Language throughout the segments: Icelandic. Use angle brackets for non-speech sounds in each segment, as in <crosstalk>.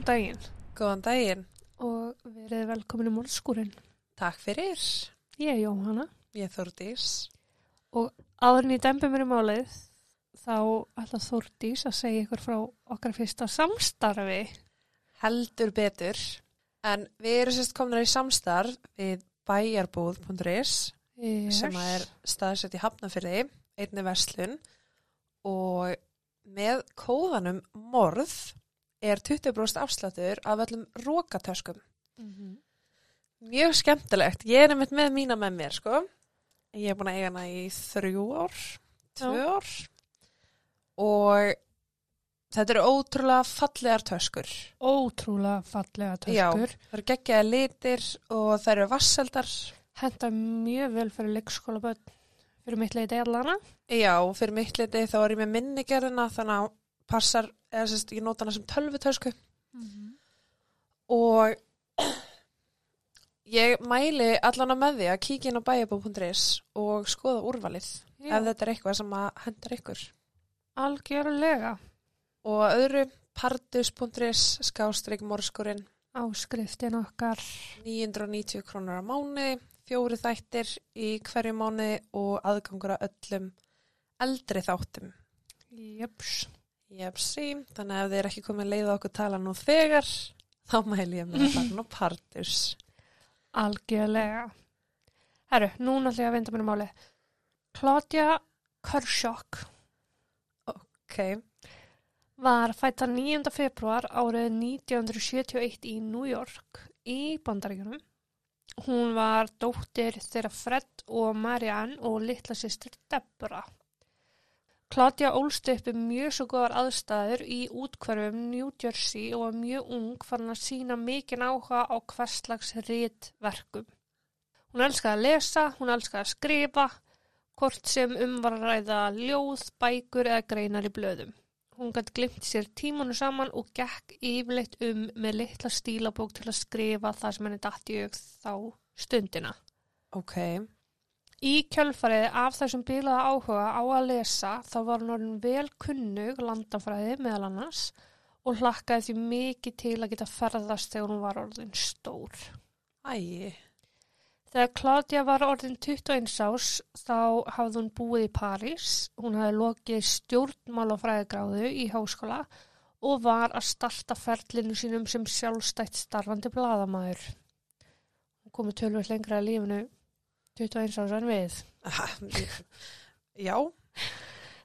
Góðan daginn Góðan daginn. og verið velkomin í morðskúrin. Takk fyrir. Ég er Jóhanna Ég er Þórdís. og áður en ég dembi mér í málið þá ætla Þórdís að segja ykkur frá okkar fyrsta samstarfi. Heldur betur. En við erum sérst komin í samstarf við bæjarbúð.is Yes. sem er staðsett í Hafnafyrði, einni verslun og með kóðanum morð er 20% afsláttur af öllum rókatöskum. Mhm. Mjög skemmtilegt. Ég er einmitt með mína með mér, sko. Ég er búin að eiga hana í þrjú ár, tvö ár og þetta eru ótrúlega fallegar töskur. Ótrúlega fallega Já, töskur. það eru geggjaði litir og það eru vasseldar. Henda mjög vel fyrir leikskóla börn fyrir mitt leiti allana. Já, fyrir mitt liti þá er ég með minnigerðina þannig að passar, eða sérst, ég nota hana sem tölvutösku og ég mæli allan að með því að kíkja inn á bæjarbú.is og skoða úrvalið ef Já, þetta er eitthvað sem að hendar ykkur. algjörlega Og öðru pardus.is skástrík morskurinn áskriftin okkar. 990 krónur á mánuði, fjóri þættir í hverju mánuði og aðgangur að öllum eldri þáttum. Jöps. Jepsi, þannig að ef þið er ekki komið leið á okkur tala nú þegar, þá mæli ég með að fara nú pardus. Algjörlega. Herru, núna ætla ég að vinda mér í máli. Claudia Kershaw Ok, var fætta 9. februar árið 1971 í New York í Bandaríkjunum. Hún var dóttir þeirra Fred og Marianne og litla sýstir Deborah. Claudia ólst upp um mjög svo góðar aðstæður í útkvarfum New Jersey og var mjög ung fann að sína mikinn áhuga á hverslags rítverkum. Hún elskaði að lesa, hún elskaði að skrifa, hvort sem um var að ræða ljóð, bækur eða greinar í blöðum. Hún gæti glimt sér tímanu saman og gekk yfirleitt um með litla stílabók til að skrifa það sem henni datt í auk þá stundina. ok, Í kjölfarið af þessum bilaða áhuga á að lesa þá var orðin vel kunnug landafræði meðal annars og hlakkaði því mikið til að geta ferðast þegar hún var orðin stór. æ, Þegar Claudia var orðin 21 ás þá hafði hún búið í París, hún hafði lokið stjórnmálafræðigráðu í háskóla og var að starta ferlinu sínum sem sjálfstætt starfandi bladamæður. Hún komið tölvöld lengra að lífinu 21 ás en við. já,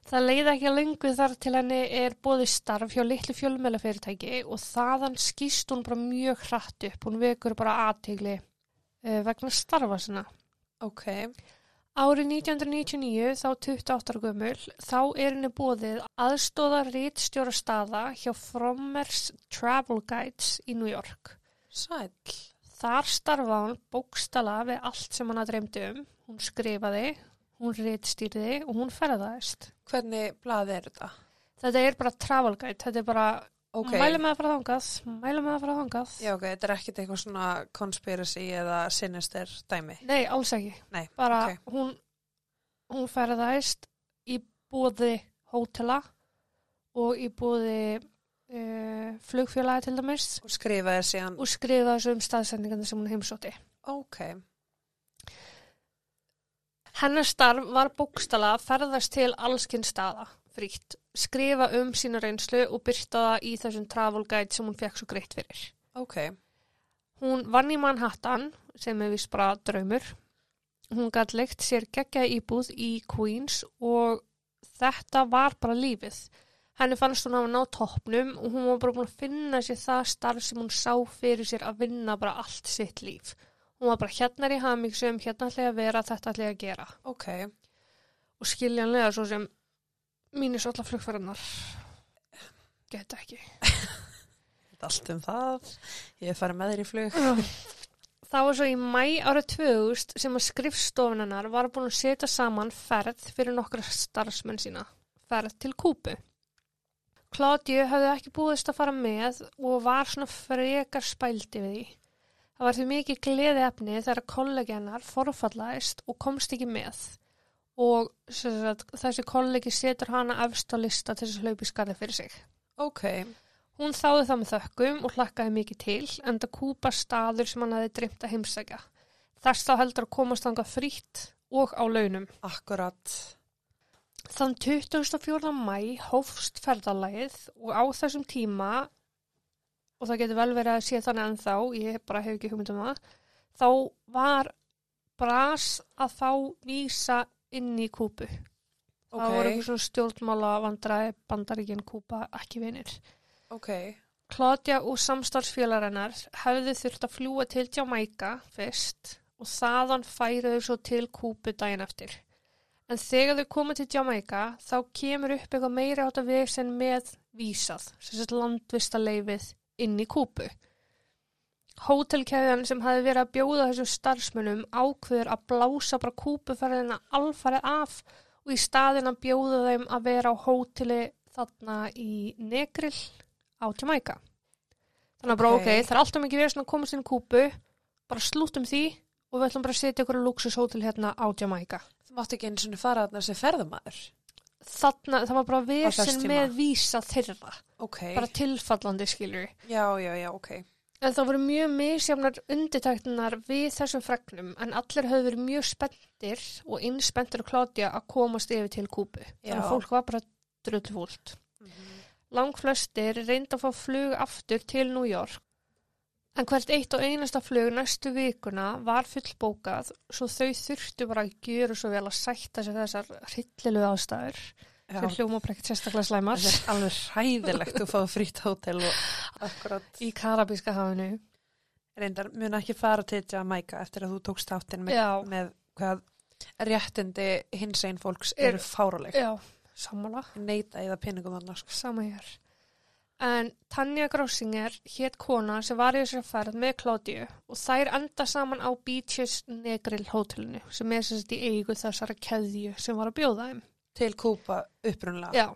Það leiði ekki að lengu þar til henni er bóði starf hjá litlu fjölmjölafyrirtæki og þaðan skýst hún bara mjög hratt upp. Hún vekur bara aðtegli uh, vegna starfa sinna. ok, Árið 1999, þá 28 ára gömul, þá er henni bóðið aðstóða rítstjóra staða hjá Frommers Travel Guides í New York. sæl, Þar starfa hún bókstala við allt sem hann að dreymdi um. Hún skrifaði, hún rítstýrði og hún ferðaðist. hvernig blað er þetta? Þetta er bara travel guide, þetta er bara Ok, mælum að fara þangað, mælum að fara þangað. já ok, þetta er ekkit eitthvað svona conspiracy eða sinister dæmi. Nei, alls ekki. Nei, Bara ok, hún, hún ferðaðist í búði hótela og í búði uh, flugfélagi til dæmis og skrifaði síðan, og skrifaði þessu um staðsendingandi sem hún heimsótti. ok, Hennar starf var bókstala að ferðast til allskinn staða, frítt, skrifa um sína reynslu og byrta það í þessum travel guide sem hún fekk svo greitt fyrir. ok, Hún vann í Manhattan, sem er vist bara draumur. Hún gætt leikt sér geggja íbúð í Queens og þetta var bara lífið. Henni fannst hún hafa ná toppnum og hún var bara búin að finna sér það starf sem hún sá fyrir sér að vinna bara allt sitt líf. Hún var bara hérna er í hamingsum, hérna ætla ég að vera, þetta ætla ég að gera. ok, Og skiljanlega svo sem mínir svo allar flugfæranar geta ekki. allt um það, ég er farið með þér í flug. Það var svo í mæ árið 2000 sem að skrifstofunarnar var búin að setja saman ferð fyrir nokkra starfsmenn sína, ferð til Kúpu. Claudiu hafði ekki búist að fara með og var svona frekar spældi við því. Það var því mikið gleði efni þegar kollegi hennar forfallaðist og komst ekki með og sagt, þessi kollegi setur hana efst á lista til þess að hlaupi skarði fyrir sig. Ok, Hún þáði það með þökkum og hlakkaði mikið til, en það kúpa staður sem hann hefði dreymt að heimsækja. Þess þá heldur að komast þangað frýtt og á launum. Akkurat. Þann 24. mæ hófst ferðalagið og á þessum tíma, og það getur vel verið að sé þannig ennþá, ég bara hef ekki hugmynd um það, þá var bras að fá vísa inn í kúpu. Ok, Það voru eitthvað svona stjórnmála vandræði bandaríkinn kúpa ekki vinir. ok. Claudia og samstarfsfélarennar hefðu þurft að fljúa til Jamaica fyrst og þaðan færuðu svo til Kúbu daginn eftir. En þegar þau koma til Jamaica þá kemur upp eitthvað meiri átt að við sem með vísað, sem sett landvistaleifið inn í Kúbu. Hótelkæðan sem hafi verið að bjóða þessum starfsmönnum ákveður að blása bara Kúbuferðina alfarið af og í staðin að bjóða þeim að vera á hóteli þarna í Negril á Jamaica. Þannig að bara Ok. það er alltaf mikið verið að komast inn í kúpu, bara slúttum því og við ætlum bara að setja ykkur luxushótel hérna á Jamaica. Þú mátti ekki eins og fara þarna sem ferðamaður. Þarna, það var bara tíma. með vísa þeirra, Ok. bara tilfallandi skilur. Já, já, já, ok. En það voru mjög misjafnar undirtæktunar við þessum fregnum en allir höfðu verið mjög spenntir og innspenntir og klátja að komast yfir til kúpu. Þannig að fólk var bara drullfúlt. Langflestir reyndi að fá flug aftur til New York en hvert eitt og einasta flug næstu vikuna var fullbókað svo þau þurftu bara að gjöra svo vel að sætta sér þessar hryllilegu aðstæður Já, sem hljóma ekkert sérstaklega slæmar það er alveg hræðilegt að fá frýtt hótel og akkurat. í Karabíska hafinu. Reyndar, mun ekki fara til Jamaica eftir að þú tókst þáttinn með, með hvað réttindi hins einn fólks Er- eru fáraleg. Já, sammála, Neita það pinningum annars. Sko. sama hér. En Tanja Grásinger hétt kona sem var í þessari ferð með Kládíu og þær enda saman á Beaches Negril hótelinu sem er sérst í eigu þessara keðju sem var að bjóða þeim. Til Kúpa upprunlega. Já.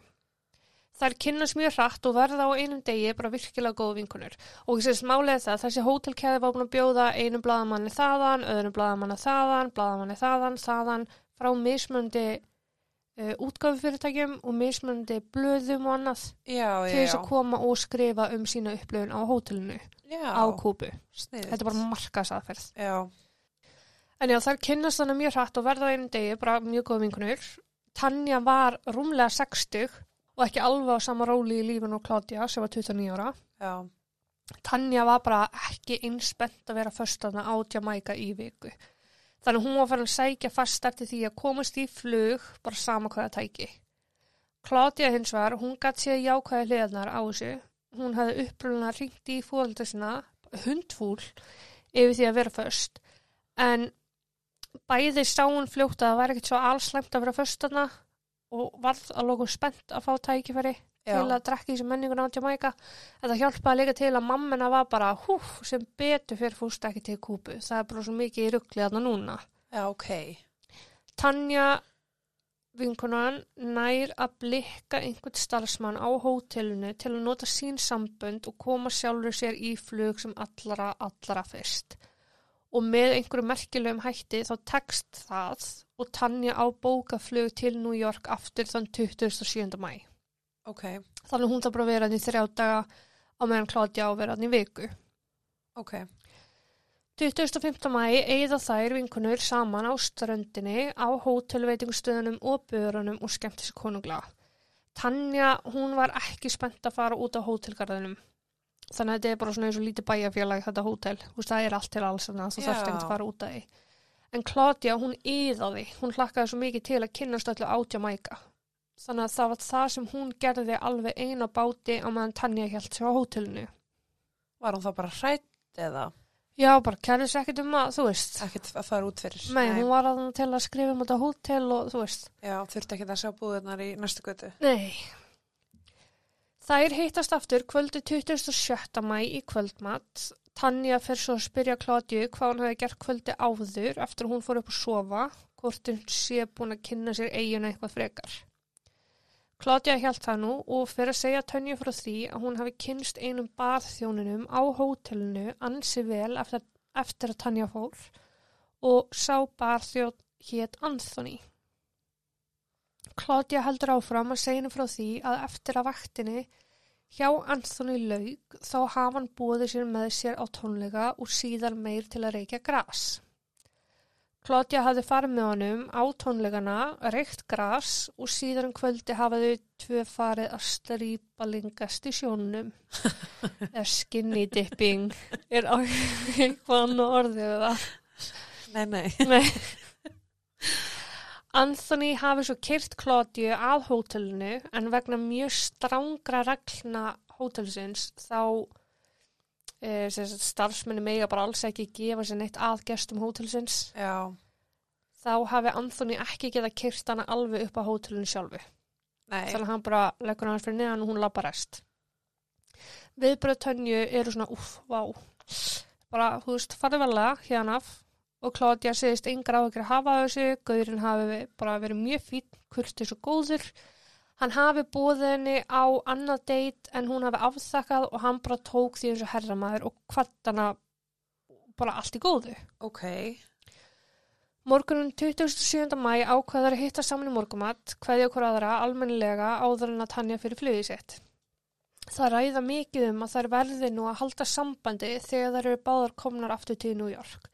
Þær kynnast mjög hratt og verða á einum degi bara virkilega góða vinkunur. Og ég sést málega það, þessi hótelkeði var búin að bjóða einum bladamanni þaðan, öðrum bladamanni þaðan, bladamanni þaðan, þaðan, frá mismöndi uh, útgáfufyrirtækjum og mismöndi blöðum og annað Já, til þess að koma og skrifa um sína upplöfun á hótelinu á Kúbu. sniðið. Þetta er bara markaðsaðferð. Já, En já, þær kynnast þannig mjög hratt og verða á einum degi, bara mjög góða vinkunur. Tanja var rúmlega 60 og ekki alveg á sama róli í lífinu og Claudia sem var 29 ára. já, Tanja var bara ekki einspennt að vera förstana á Jamaica í viku. Þannig hún var farin að sækja fast eftir því að komast í flug bara sama hvaða tæki. Claudia hins var, hún gætt séð jákvæði hliðarnar á þessu. Hún hafði uppröðuna ringt í fólölda sinna, hundfúl, yfir því að vera först. En bæði sá hún fljótt að það var ekkert svo allslemt að vera förstana og varð að lókum spennt að fá tækifæri já. til að drekka í þessu menningun á Jamaica en það hjálpaði líka til að mammina var bara húf sem betur fyrir fúst ekki til kúpu það er bara svo mikið í ruggli þarna núna Já, ok. Tanja vinkonan nær að blikka einhvern starfsmann á hótelinu til að nota sín sambönd og koma sjálfur sér í flug sem allara, allara fyrst. Og með einhverju merkilegum hætti þá tekst það og Tanja á bókaflug til New York aftur þann 27. mæ. Ok, Þannig hún það bara að vera hann í þrjá daga á meðan Kládja á að vera hann í viku. ok. 25. mæ eigða þær vinkunur saman á ströndinni á hótelveitingustöðunum og börunum og skemmti sér konungla. Tanja, hún var ekki spennt að fara út á hótelgarðinum. Þannig að þetta er bara svona eins og lítið bæjarfélag þetta hótel. Þú veist, það er allt til alls þannig að þú Já. þarft ekki að fara út að því. En Kládja, hún yðaði. Hún hlakkaði svo mikið til að kynnast öllu átja mæka. Þannig að það var það sem hún gerði alveg eina báti á meðan Tanja hjælt sér á hótelinu. Var hún þá bara hrætt eða Já, bara kærði sér ekkert um að, þú veist. ekkert að fara út fyrir? Nei, hún var að til að skrifa um þetta hótel og þú veist. Já, þurfti ekki að sjá búðunar í næstu götu. Nei. Þær hittast aftur kvöldu 27. mæ í kvöldmatt. Tanja fer svo að spyrja Kládju hvað hún hefði gert kvöldi áður eftir að hún fór upp að sofa, hvort hún sé búin að kynna sér eiginu eitthvað frekar. Kládja hjælt það nú og fer að segja Tönju frá því að hún hafi kynst einum barþjóninum á hótelinu ansi vel eftir, eftir að Tanja fór og sá barþjón hétt Anthony. Claudia heldur áfram að segja henni frá því að eftir að vaktinni Hjá Anthony Laug þá hafa hann búið sér með sér á tónleika og síðan meir til að reykja gras. Claudia hafði farið með honum á tónleikana, reykt gras og síðan um kvöldi hafaðu tvö farið að strýpa lingast í sjónunum. <laughs> Skinny dipping er á eitthvað annað orðið við það. Nei, nei. Nei. Anthony hafi svo kyrt Claudiu að hótelinu en vegna mjög strángra reglna hótelsins þá starfsmenni mega bara alls ekki gefa sér neitt að gestum hótelsins. Já, þá hafi Anthony ekki geta kyrt hana alveg upp á hótelinu sjálfu. Nei. þannig að hann bara leggur hann fyrir neðan og hún labba rest. Viðbröð tönju eru svona uff, vá. Bara, þú veist, farið velega hérna og Claudia segist yngra á ekki að hafa þessu, Gaurinn hafi bara verið mjög fín, kurtis og góður hann hafi búið henni á annað deitt en hún hafi afþakkað og hann bara tók því eins og herramæður og kvart hana bara allt í góðu Ok, Morgunum 27. mæ ákveðar að hitta saman í morgumat, hverja okkur aðra almennilega áður en að tanja fyrir flugið sitt. Það ræða mikið um að þær verði nú að halda sambandi þegar þær eru báðar komnar aftur til New York.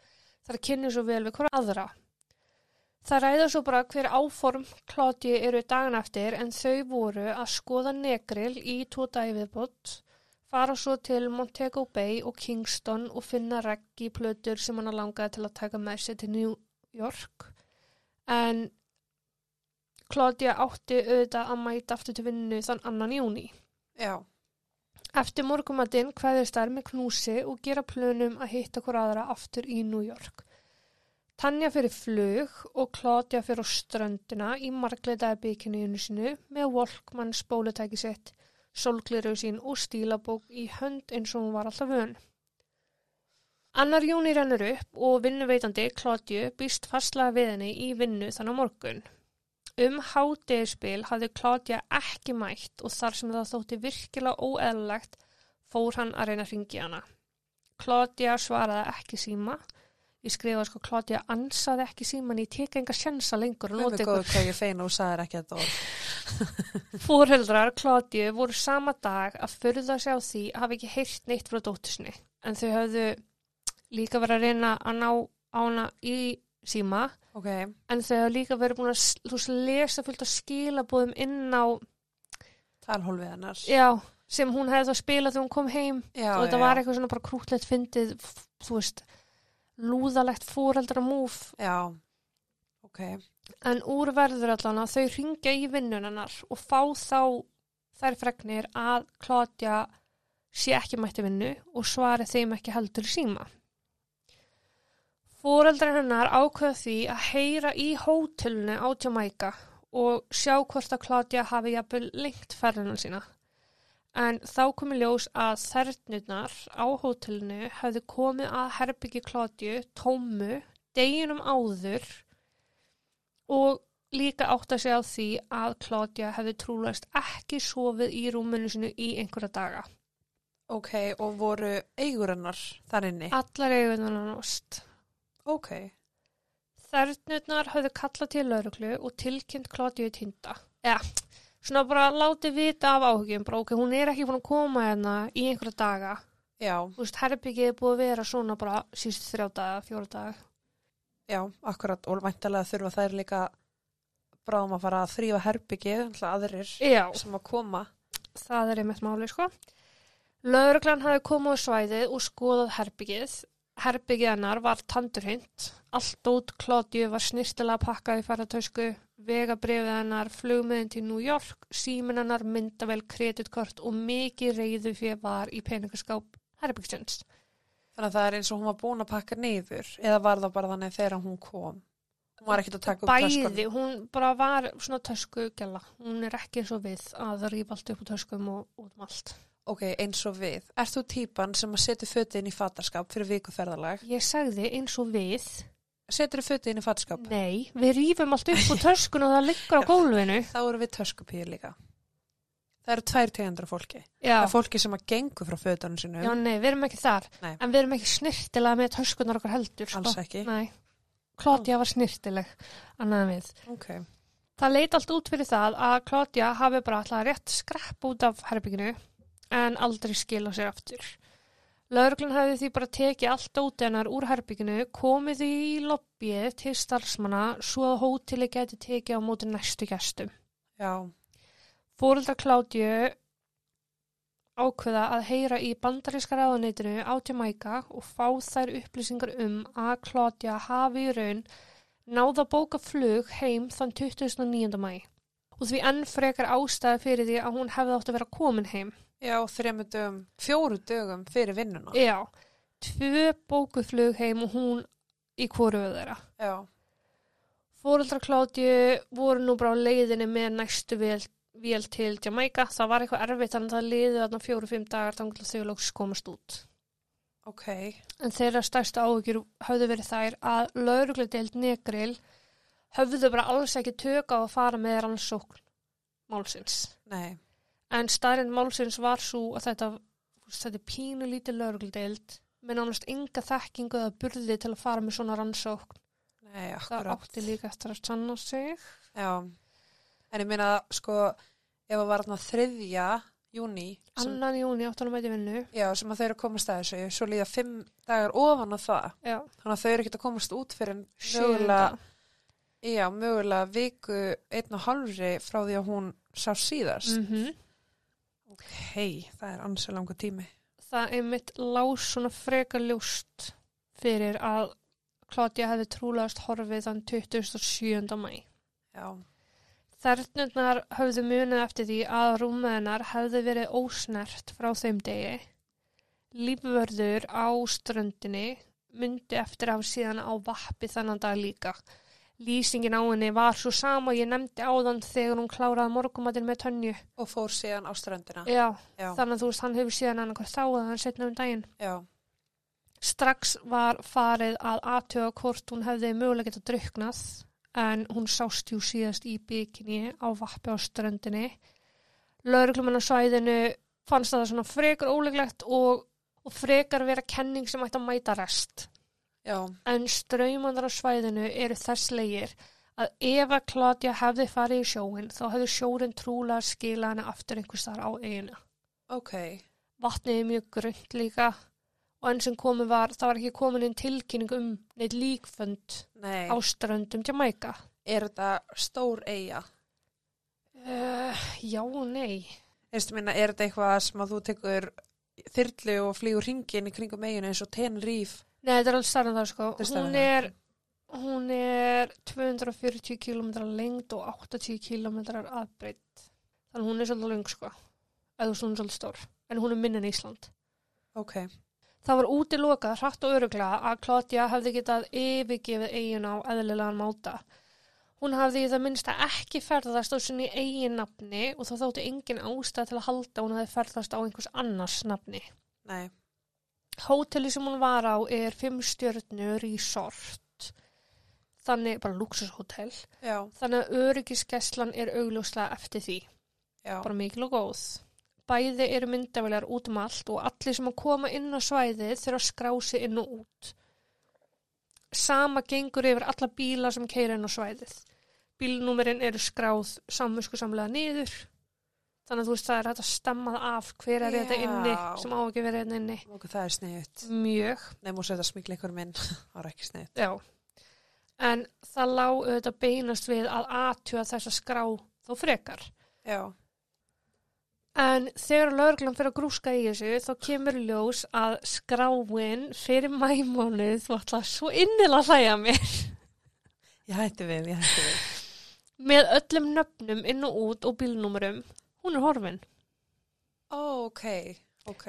Þær kynni svo vel við hverja aðra. Það ræða svo bara hver áform kláti eru dagan eftir en þau voru að skoða negril í tvo dagi viðbót, fara svo til Montego Bay og Kingston og finna reggi plötur sem hann langaði til að taka með sér til New York en Claudia átti auðvitað að mæta aftur til vinnu þann annan júni. já, Eftir morgumatinn hvaðist þær með knúsi og gera plönum að hitta hver aðra aftur í New York. Tanja fyrir flug og Claudia fyrir ströndina í margleitaði bygginniðinu sinu með Walkman spólutæki sitt, solgliru sín og stílabók í hönd eins og hún var alltaf vön. Annar júni rennur upp og vinnuveitandi Claudiu býst fastlega við henni í vinnu þannig morgun. Um hádegispil hafði Claudia ekki mætt og þar sem það þótti virkilega óeðlilegt fór hann að reyna að ringi hana. Claudia svaraði ekki síma. Ég skrifaði sko Claudia ansaði ekki síman, ég teka enga sjansa lengur nota góð ykkur. hvað ég <laughs> <laughs> voru sama dag að förða sig á því að hafa ekki heyrt neitt frá dóttisni en þau höfðu líka verið að reyna að ná á hana í síma. Ok, en þau höfðu líka verið búin að lesa fullt af skilabóðum inn á talhólfið hennar. já, sem hún hefði þá spilað þegar hún kom heim. Já, og þetta var eitthvað svona bara krútlegt fyndið, þú veist lúðalegt fóreldra múf Já, ok, en úr verður allan að þau ringja í vinnunarnar og fá þá þær fregnir að Claudia sé ekki mætti vinnu og svari þeim ekki heldur síma. Fóreldrar hennar ákveða því að heyra í hótelinu á Jamaica og sjá hvort að Claudia hafi jafnvel lengt ferðina sína. En þá komi ljós að þernurnar á hótelinu hefði komið að herbyggi Claudiu tómu deginum áður og líka átt að segja á því að Claudia hefði trúlega ekki sofið í rúminu sinu í einhverja daga. ok, og voru eigur hennar þar inni? Allar eigunar nást. Ok, Þernurnar höfðu kallað til lauruglu og tilkynnt Claudiu tinda. Ja, svona bara látið vita af áhugjum, bara ok, hún er ekki búin að koma hérna í einhverja daga. já, Þú veist, herbyggið er búið að vera svona bara síðust þrjá daga, fjóra daga. já, akkurat, og væntalega þurfa þær líka bráðum að fara að þrýfa herbyggið, alltaf aðrir Já. sem að koma. Það er einmitt máli, sko. Lauruglan hafi komið á svæðið og skoðað herbyggið. Herbyggið hennar var tandurhint. Allt út Claudiu var snirtilega pakkað í ferðartösku, vegabrifið hennar, flugmiðin til New York, símin hennar, myndavel, kreditkort og mikið reyðu fyrir var í peningaskáp herbyggsins. Þannig að það er eins og hún var búin að pakka niður, eða var það bara þannig þegar hún kom? Hún var ekkert að taka upp Bæði, töskunum. hún bara var svona töskugella. Hún er ekki eins og við að rífa allt upp á töskum og út um allt. Ok, eins og við. Ert þú típan sem að setja fötin í fatarskap fyrir vikuferðalag? Ég sagði eins og við Setur þú fötin í fatarskap? Nei, við rýfum allt upp á töskun og það liggur á gólfinu. Þá eru við töskupíu líka. Það eru tvær tegundur af fólki. Já, Það er fólki sem að gengur frá fötunum sínum. já, nei, við erum ekki þar. Nei. En við erum ekki snirtilega með töskunar okkar heldur. Sko. Alls ekki. Nei, Klátja var snirtileg, annað en við. Ok. Það leit allt út fyrir það að Klátja hafi bara alltaf rétt skrepp út af herbygginu en aldrei skila sér aftur. Lauruglan hefði því bara tekið allt út hennar úr herbygginu, komið því í lobbyið til starfsmanna svo að hóteli geti tekið á móti næstu gestum. Já, Fóreldra Kládju ákveða að heyra í bandaríska ráðuneytinu á Jamaica og fá þær upplýsingar um að Kládja hafi í raun náða bóka flug heim þann 29. mæ og því enn frekar ástæði fyrir því að hún hefði átt að vera komin heim. Já, þremur dögum, fjóru dögum fyrir vinnuna. Já, tvö bókuð flug heim og hún í hvoru þeirra. Já, Fóreldra Kládju voru nú bara á leiðinni með næstu vél, vél til Jamaica. Það var eitthvað erfitt að það liði þarna fjóru-fimm dagar þannig að þau lóks komast út. ok, En þeirra stærsta áhyggjur höfðu verið þær að laurugledeild Negril höfðu bara alls ekki tök á að fara með rannsókn málsins. nei, En starinn málsins var svo að þetta, þetta er pínu lítið laurugledeild með nánast enga þekkingu eða burði til að fara með svona rannsókn. nei, Það átti líka eftir að sanna sig. Já, en ég meina, sko, ef það var þarna þriðja júni, Annan júni áttan að mæti vinnu. já, sem að þau eru að komast að þessu, svo líða fimm dagar ofan að það, Já, þannig að þau eru ekkert að komast út fyrir mögulega, já, mögulega viku einn og halvri frá því að hún sá síðast. Mm Hei, það er ansið langa tími. Það er mitt lás svona frekar ljóst fyrir að Klátja hefði trúlegast horfið þann 27. mæ. Já, Þernurnar höfðu munið eftir því að rúmmeðinar hefði verið ósnert frá þeim degi. Lífvörður á ströndinni myndi eftir af síðan á vappi þannan dag líka. Lýsingin á henni var svo sama ég nefndi áðan þegar hún kláraði morgumatinn með tönju. og fór síðan á ströndina. Já, Já, þannig að þú veist, hann hefur síðan annað þá að hann setna um daginn. já, Strax var farið að aðtöga hvort hún hefði mögulega getað druknað en hún sást jú síðast í bygginni á vappi á ströndinni. Lauruglumenn á svæðinu fannst það svona frekar óleglegt og, og frekar vera kenning sem ætti að mæta rest. Já, En ströymandar á svæðinu eru þess legir að ef að Klátja hefði farið í sjóin þá hefði sjórin trúlega skilað henni aftur einhvers þar á eiginu. ok, Vatnið er mjög grönt líka og enn sem komið var, það var ekki komin inn tilkynning um neitt líkfönd nei, á ströndum Jamaica. er þetta stór eiga? Uh, já og nei. Eistu minna, er þetta eitthvað sem að þú tekur þyrlu og flýgur hringin í kringum eiginu eins og Tenerife? Nei, þetta er alveg starra það sko. Hún er, hún er 240 km lengt og 80 km aðbreytt. Þannig hún er svolítið lung sko. Eða hún er svolítið stór. En hún er minn en Ísland. Ok, Það var útilokað hratt og öruglega að Klátja hefði getað yfirgefið eigin á eðlilegan máta. Hún hafði í það minnsta ekki ferðast á sinni eigin nafni og þá þótti engin ástæð til að halda að hún hefði ferðast á einhvers annars nafni. nei, Hóteli sem hún var á er fimm stjörnu resort, þannig bara luxushótel, þannig að öryggiskeslan er augljóslega eftir því, já, bara mikil og góð. Bæði eru myndavelar út um allt og allir sem að koma inn á svæðið þurfa að skrá sig inn og út. Sama gengur yfir alla bíla sem keira inn á svæðið. Bílnúmerin eru skráð samvisku samlega niður, þannig að þú veist það er hægt að stemma það af hver er þetta inni Já. sem á ekki verið þetta inni. ok, það er sniðut. Mjög. Nei, múið setja smikla ykkur minn, <laughs> það var ekki sniðut. Já, en það lá auðvitað beinast við að aðtjóða þess að skrá þó frekar. Já, En þegar lögreglan fyrir að grúska í þessu þá kemur ljós að skráin fyrir mæmónuð þú ætla svo innilega að hlæja mér ég hætti við, ég hætti við. með öllum nöfnum inn og út og bílnúmerum. Hún er horfin. Ó, ok, ok.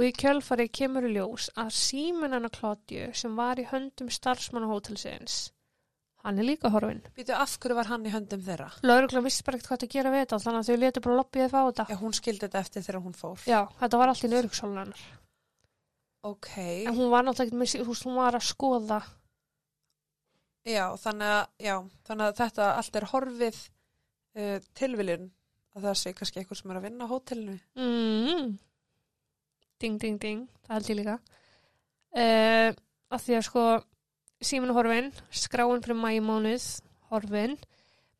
Og í kjölfari kemur í ljós að síminn hennar Klátju sem var í höndum starfsmannahótelsins, hann er líka horfin. Býtu, af hverju var hann í höndum þeirra? Lögreglan vissi bara ekkert hvað að gera við þetta þannig að þau letu bara lobbyið fá þetta. Já, hún skildi þetta eftir þegar hún fór. Já, þetta var allt í nörgshólun hennar. Ok, En hún var náttúrulega ekki með, hún var að skoða. já, þannig að, já, þannig að þetta allt er horfið uh, tilviljun að það sé kannski eitthvað sem er að vinna á hótelinu. Mm. Ding, ding, ding, það held ég líka. Uh, að því að sko, síminn horfin, skráin fyrir mæmónuð, horfin,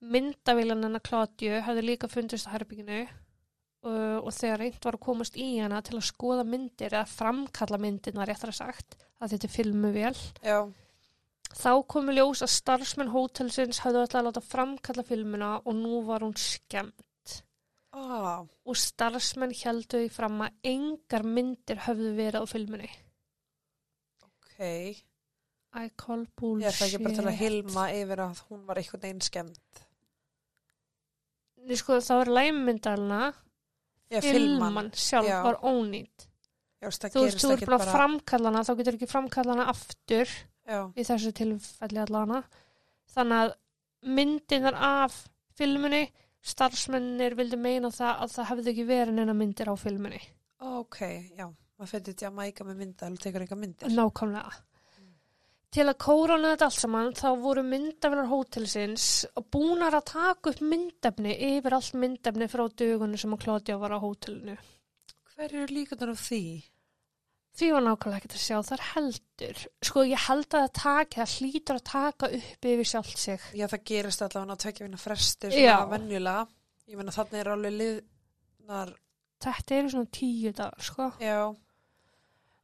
myndavílan hennar Klátju hefði líka fundist á herbygginu uh, og þegar reynd var að komast í hana til að skoða myndir eða framkalla myndirna réttar að sagt að þetta er filmu vel Já, þá komu ljós að starfsmenn hótelsins hafðu alltaf að láta framkalla filmuna og nú var hún skemmt á, og starfsmenn heldu því fram að engar myndir höfðu verið á filmunni. Ok. I call Ég bullshit er það ekki bara til að hilma yfir að hún var einhvern veginn skemmt. Sko, það var læmmyndalina Já, filman. sjálf Já. var ónýtt Já, þú veist, þú er bara að framkalla hana þá getur ekki framkalla hana aftur Já, í þessu tilfelli allana þannig að myndinar af filmunni starfsmennir vildu meina það að það hefði ekki verið neina myndir á filmunni ok, já. Maður fyrir þetta að mæka með mynda og tekur eitthvað myndir. nákvæmlega til að kórona þetta allt saman þá voru myndavilar hótelsins búnar að taka upp myndefni yfir allt myndefni frá dögunum sem að Klódja var á hótelinu Hver eru líkunar á því? Því var nákvæmlega ekkert að sjá þar heldur sko ég held að það taki það hlýtur að taka upp yfir sjálft sig Já, það gerist allavega að tvekja vinna fresti Já. svona venjulega. Ég meina þannig er alveg liðnar, þetta eru svona tíu dagar sko já,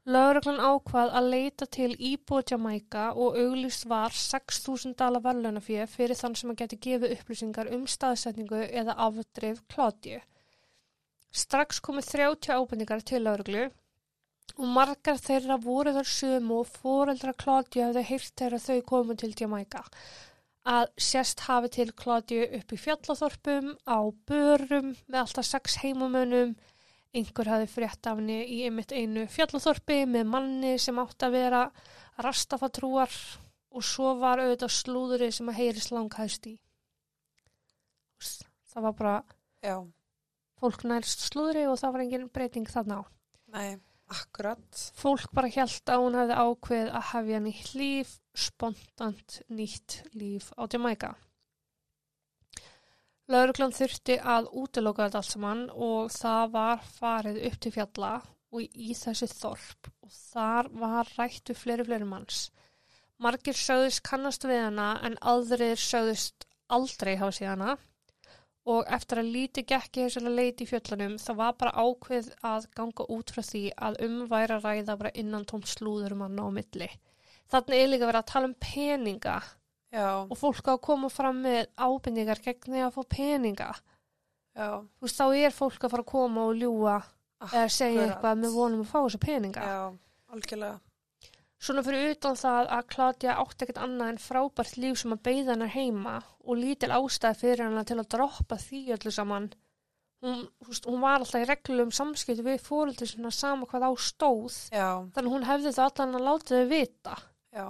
Lögreglan ákvað að leita til íbúið Jamaica og auglýst var 6.000 dala verðlaunafíð fyrir þann sem að geti gefið upplýsingar um staðsetningu eða afdrif Kládju. Strax komið 30 ábendingar til lögreglu og margar þeirra voru þar sömu og foreldra Kládju hefði heyrt þeirra þau komið til Jamaica. Að sérst hafi til Kládju upp í fjallaþorpum, á börum með alltaf sex heimamönnum, einhver hafi frétt af henni í einmitt einu fjallaþorpi með manni sem átt að vera rastafatrúar og svo var auðvitað slúðurinn sem að heyri slanghæst í. Það var bara já, fólk nærst slúðri og það var engin breyting þarna á. nei, akkurat. Fólk bara held að hún hefði ákveð að hefja nýtt líf, spontant nýtt líf á Jamaica. Lauruglan þurfti að útiloka þetta allt saman og það var farið upp til fjalla og í þessi þorp og þar var rættu fleiri fleiri manns. Margir sögðist kannast við hana en aðrir sögðist aldrei hafa síðan hana og eftir að líti gekk í þessari leiti í fjöllunum þá var bara ákveð að ganga út frá því að um væri að ræða bara innan tómt slúður manna á milli. Þannig er líka verið að tala um peninga Já, og fólk á að koma fram með ábendingar gegn því að fá peninga. já, Þú veist, þá er fólk að fara að koma og ljúa eða segja eitthvað með vonum að fá þessa peninga. já, algjörlega. Svona fyrir utan það að Claudia átti ekkert annað en frábært líf sem að beigða hennar heima og lítil ástæði fyrir hennar til að droppa því öllu saman. Hún, veist, hún var alltaf í reglum samskipti við fóröldur sinna sama hvað á stóð. Já, Þannig hún hefði það allan að láta þau vita. já,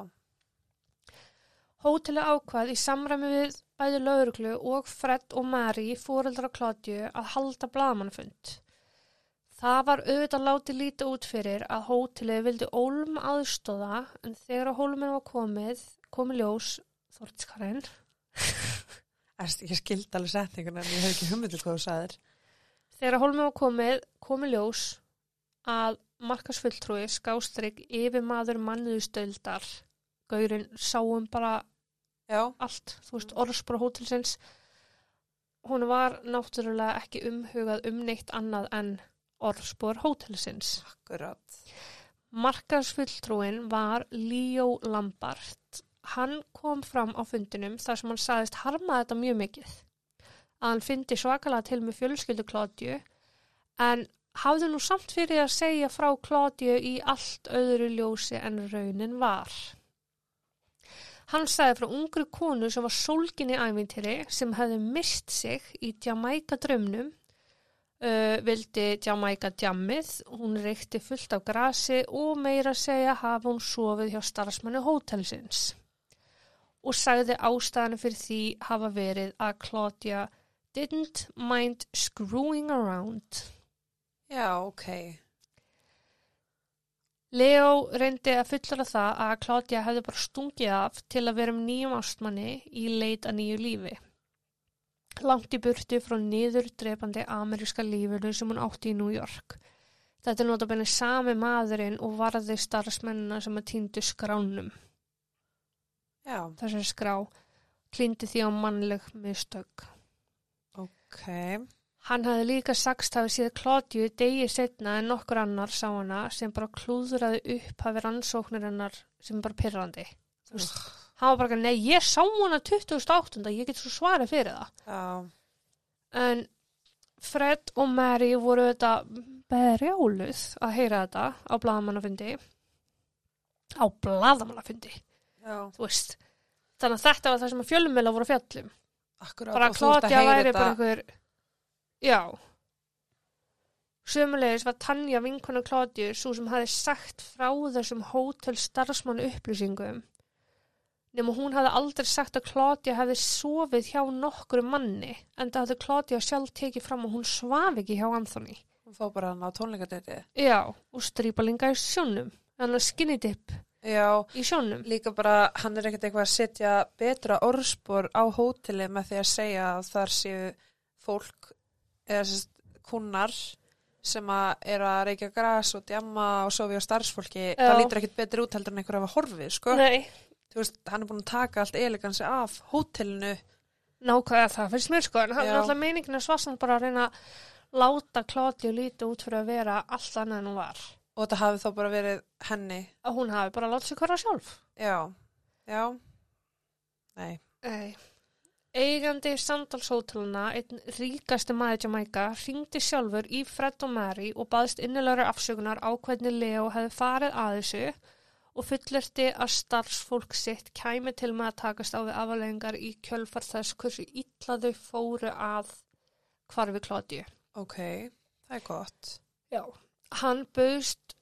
Hóteli ákvað í samræmi við bæði lauruglu og Fred og Mary fóreldra Kládju að halda blaðmannfund. Það var auðvitað látið lítið út fyrir að hótelið vildi ólm aðstóða en þegar að hólminn var komið, komið ljós, Þortskarinn, <laughs> ég skildi alveg setningun en ég hef ekki hugmyndið hvað þú sagðir. þegar að hólminn var komið, komið ljós að markasfulltrúi skástrygg yfir maður manniðustöldar. Gaurinn sáum bara Já, allt, þú veist, orðspora hótelsins hún var náttúrulega ekki umhugað um neitt annað en orðspor hótelsins. akkurat. Markarsfulltrúin var Leo Lambert. Hann kom fram á fundinum þar sem hann saðist harma þetta mjög mikið. Að hann fyndi svakalega til með fjölskyldu Kládju en hafði nú samt fyrir að segja frá Kládju í allt öðru ljósi en raunin var. Hann sagði frá ungri konu sem var sólgin í ævintýri sem hefði mist sig í Jamaica drömnum, uh, vildi Jamaica djammið, hún reykti fullt af grasi og meira segja hafa hún sofið hjá starfsmanni hótelsins. Og sagði ástæðan fyrir því hafa verið að Claudia didn't mind screwing around. Já, ok. Leo reyndi að fullera það að Claudia hefði bara stungið af til að vera um nýjum ástmanni í leit að nýju lífi. Langt í burtu frá niður drepandi ameríska lífinu sem hún átti í New York. Þetta er notabenni sami maðurinn og varði starfsmennina sem að týndu skránum. Já, Þessari skrá klíndi því á mannleg mistök. ok. Hann hafði líka sagst hafi síða Klodju degi setna en nokkur annar sá hana sem bara klúðraði upp hafi rannsóknir hennar sem bara pyrrandi. Þú veist, var bara, nei, ég sá hana 28. ég get svo svarið fyrir það. Já, En Fred og Mary voru þetta berjáluð að heyra þetta á blaðamannafundi. Á blaðamannafundi, já, þú veist. Þannig að þetta var það sem að fjölumila voru fjallum. akkurat. Bara ert að væri bara einhver, já. Sömulegis var Tanja vinkona Klodju svo sem hafi sagt frá þessum hótel starfsmann upplýsingum. Nefnum hún hafði aldrei sagt að Klodja hefði sofið hjá nokkru manni en það hafði Klodja sjálf tekið fram að hún svaf ekki hjá Anthony. Hún fór bara hann á tónleikadæti. Já, og strípalinga í sjónum. Þannig að skinny dip Já, í sjónum. líka bara hann er ekkert eitthvað að setja betra orðspor á hóteli með því að segja að þar séu fólk eða sérst kunnar sem að er að reykja gras og djamma og sofi á starfsfólki Já. það lítur ekkert betri út heldur en einhver að hafa horfið sko. Nei, þú veist, hann er búin að taka allt elegansi af hótelinu nákvæða það finnst mér sko. En hann Já. er alltaf meiningin að svarsan bara að reyna að láta Klodju líti út fyrir að vera allt annað en hún var. og þetta hafi þá bara verið henni Að hún hafi bara látið sig hverja sjálf. já, já nei, Nei. Eigandi Sandalshóteluna, einn ríkasti maður Jamaica, ringdi sjálfur í Fred og Mary og baðist innilegur afsökunar á hvernig Leo hefði farið að þessu og fullirti að starfsfólk sitt kæmi til með að takast á við afalegingar í kjölfar þess hversu illa þau fóru að hvarfi Klodju. ok, það er gott Já. Hann bauðst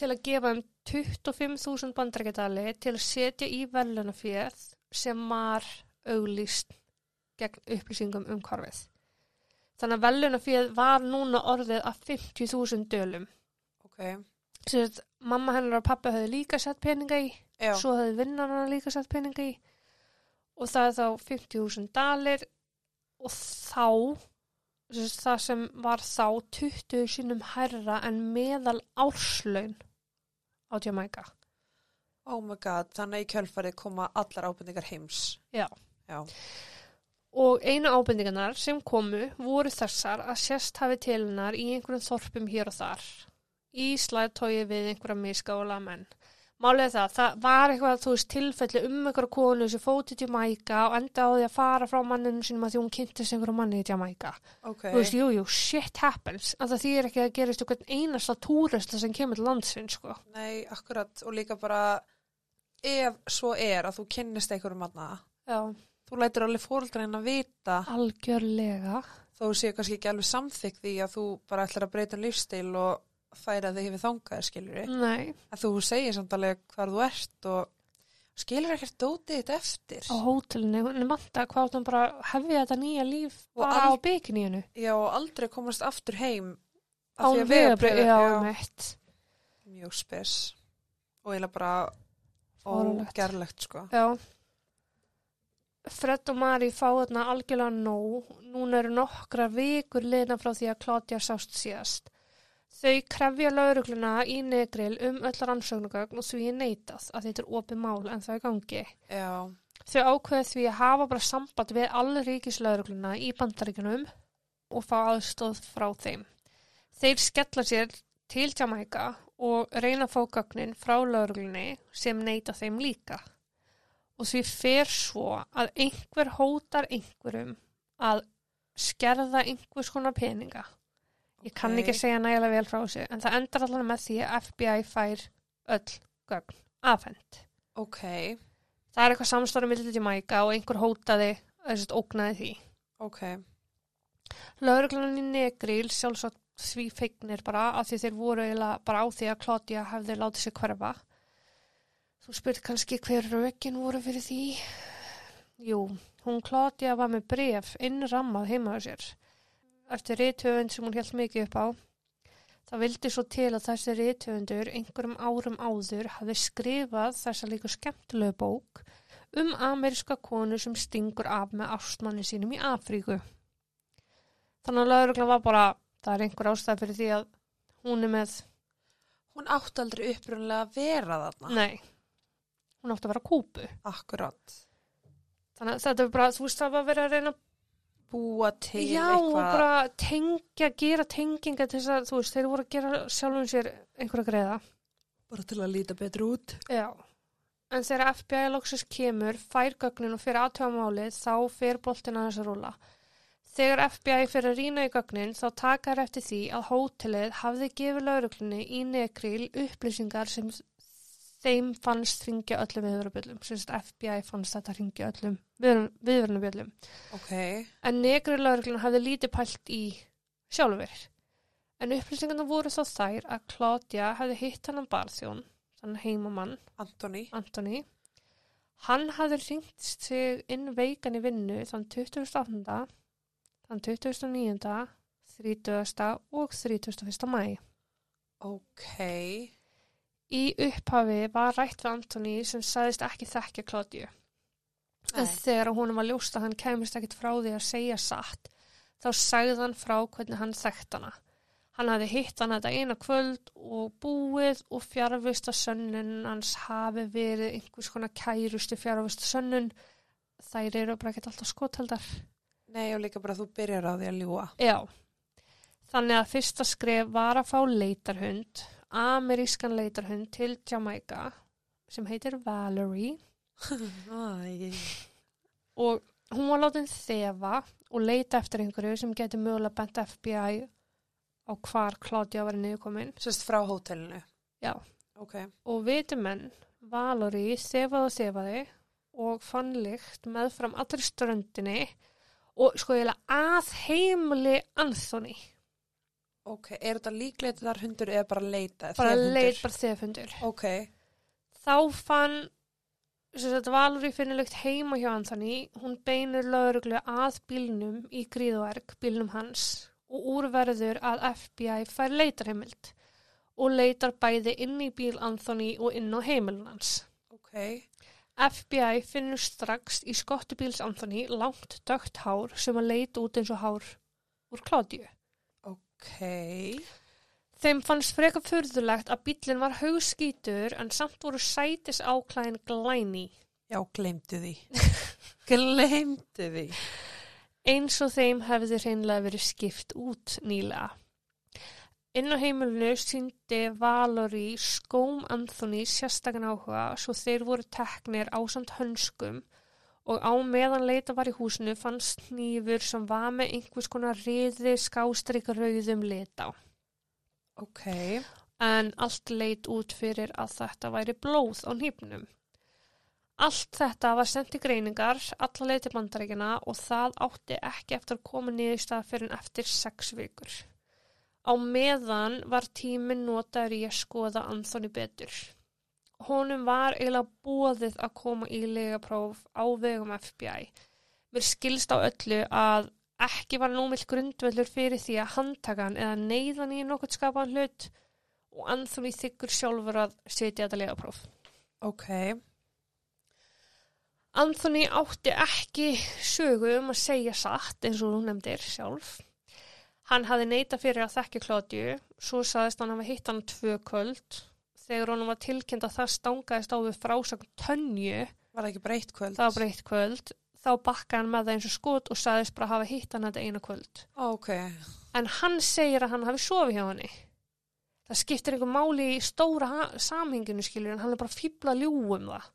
til að gefa um 25.000 bandarækjadali til að setja í velunaféð sem var auglýst gegn upplýsingum um hvarfið. Þannig að velunaféð var núna orðið af 50.000 dölum. ok, Sér að mamma hennar og pappa höfðu líka sett peninga í, já, svo höfðu vinnan hennar líka sett peninga í og það er þá 50.000 dalir og þá sagt, það sem var þá 20 sinum hærra en meðal árslaun á Jamaica. oh my god þannig í kjölfarið koma allar ábendingar heims Já. já, Og einu ábendingarnar sem komu voru þessar að sérst hafi til hennar í einhverjum þorpum hér og þar. Í slæðtói við einhverja misgála menn. Er það, það var eitthvað, þú veist, tilfelli um einhverja konu sem fótið til Jamaica og enda á því að fara frá manninu sínum að því hún kynntist einhverju manni í Jamaica. ok Þú veist, jú, jú, shit happens. En það þýðir ekki að gerist einhvern einasta túrista sem kemur til landsinn, sko. Nei, akkurat, og líka bara ef svo er að þú kynnist einhverjum manna, Já, þú lætur alveg fóreldræn að vita algjörlega. þó séu kannski ekki alveg samþykk því að þú bara ætlar að breyta lífstil og færa þig yfir þangaði, skilur við. Nei, Að þú segir samt alveg hvar þú ert og skilur ekkert dótið þitt eftir. á hótelinu, hún er manta hvað hún bara hefði þetta nýja líf Og bara á bygginíunu. Já, og aldrei komast aftur heim af því að meitt. mjög spes og eiginlega bara Fáránlegt. ógerlegt, sko. Já. Fred og Mari fá þarna algjörlega nóg. Núna eru nokkra vikur liðna frá því að Claudia sást síðast. Þau krefja laurugluna í negril um öll rannsóknugögn og því neitað að þetta er opið mál en það er gangi. Já, Þau ákveða því að hafa bara samband við allir ríkislaurugluna í bandaríkunum og fá aðstóð frá þeim. Þeir skella sér til Jamaica og reyna að fá gögnin frá lauruglunni sem neita þeim líka. Og því fer svo að einhver hótar einhverjum að skerða einhvers konar peninga. Ég kann Ok. ekki segja nægilega vel frá þessu, en það endar allan með því að FBI fær öll gögn afhend. ok, Það er eitthvað samstóra millir til Mæka og einhver hótaði, að ógnaði því. ok, Lauruglunan í Negril sjálfsagt því feignir bara að því þeir voru eiginlega bara á því að Claudia hefði látið sig hverfa. Þú spyrt kannski hver rökin voru fyrir því? Jú, hún Claudia var með bref innrammað heima á sér. Eftir rithöfund sem hún held mikið upp á. Það vildi svo til að þessi rithöfundur einhverjum árum áður hafi skrifað þessa líka skemmtilegu bók um ameríska konu sem stingur af með ástmanni sínum í Afríku. Þannig að lauruglan var bara, það er einhver ástæð fyrir því að hún er með, hún átti aldrei upprunlega að vera þarna. nei, hún átti að vera kúpu. Akkurat. Þannig að þetta er bara, þú veist, það var verið að reyna að búa til Já, eitthvað. bara tengja, gera tenginga til þess að, þú veist, þeir voru að gera sjálfum sér einhverja greiða. bara til að líta betur út. Já. En þegar FBI loksins kemur, fær gögnin og fyrir aðtöfamálið, þá fer boltin að þess að rúla. Þegar FBI fyrir að rýna í gögnin, þá takar eftir því að hótelið hafði gefið lauruglunni í nekril upplýsingar sem þeim fannst ringja öllum viðverðabjöllum. Sérst FBI fannst þetta ringja öllum viðverðabjöllum. Ok, En negrið lauruglun hafði lítið pælt í sjálfur. En upplýsingarna voru þá þær að Claudia hefði hitt hann barþjón, þann heimamann, Antoni. Antoni. Hann hafði ringt sig inn veikan í vinnu þann 28. þann 29. 30. og 31. mæ. Ok, Í upphafi var rætt við Antoni sem sagðist ekki þekkja Claudiu. En þegar hún var ljóst að hann kemist ekkit frá því að segja satt, þá sagði hann frá hvernig hann þekkt hana. Hann hafði hitt hann þetta eina kvöld og búið og fjárvista sönnun hans hafi verið einhvers konar kærustu fjárvista sönnun. Þær eru bara ekkert alltaf skotaldar. nei og líka bara þú byrjar á því að ljúa. Já. Þannig að fyrsta skref var að fá leitarhund, amerískan leitarhund til Jamaica sem heitir Valerie. Og hún var látin þefa og leita eftir einhverju sem getur mögulega bent FBI á hvar Claudia var niðurkomin. Sérst frá hótelinu. Já. Ok, og viti menn, Valerie þefaði og þefaði og fann lykt meðfram allri ströndinni og sko ég að heimli Anthony, ok, er þetta líklegt þar hundur eða bara leita? bara leit bara þefundur. Ok, Þá fann sem sagt, Valerie finnur lykt heima hjá Anthony, hún beinir lauruglu að bílnum í gríðverk, bílnum hans og úrverður að FBI fær leitarheimild og leitar bæði inn í bíl Anthony og inn á heimilin hans. ok, FBI finnur strax í skottubíls Anthony langt dögt hár sem að leita út eins og hár úr Claudiu. Ok, Þeim fannst freka furðulegt að bílinn var haugskítur en samt voru sætis áklæðin glæni. já, glemdu því. <laughs> glemdu því. eins og þeim hefði hreinlega verið skipt út nýlega. Inn á heimilinu síndi Valori skóm Anthony sérstakann áhuga svo þeir voru teknir á samt hönskum og á meðan leita var í húsinu fannst nýfur sem var með einhvers konar riði skástrík rauðum lit á. Ok, En allt leit út fyrir að þetta væri blóð á nýpnum. Allt þetta var sendt í greiningar, alla leið til bandaríkina og það átti ekki eftir að koma niður í stað fyrir en eftir sex vikur. Á meðan var tíminn notaður í að skoða Anthony betur. Honum var eiginlega bóðið að koma í legapróf á vegum FBI. Mér skilst á öllu að ekki var nómill grundvöldur fyrir því að handtaka hann eða neyðan í nokkurt skapaðan hlut og Anthony þykkur sjálfur að setja þetta legapróf. ok, Anthony átti ekki sögu um að segja satt eins og hún nefndir sjálf. Hann hafði neita fyrir að þekka Klódiu, svo saðist hann hafa hitt hann tvö kvöld. Þegar honum var tilkynnt að það stangaðist á við frásagn tönju, var það ekki breytt kvöld? það var breytt kvöld, þá bakkaði hann með það eins og skot og saðist bara hafa hitt hann þetta eina kvöld. Ok, En hann segir að hann hafi sofið hjá henni. Það skiptir einhver máli í stóra samhenginu skilur en hann er bara fíbla ljúum það.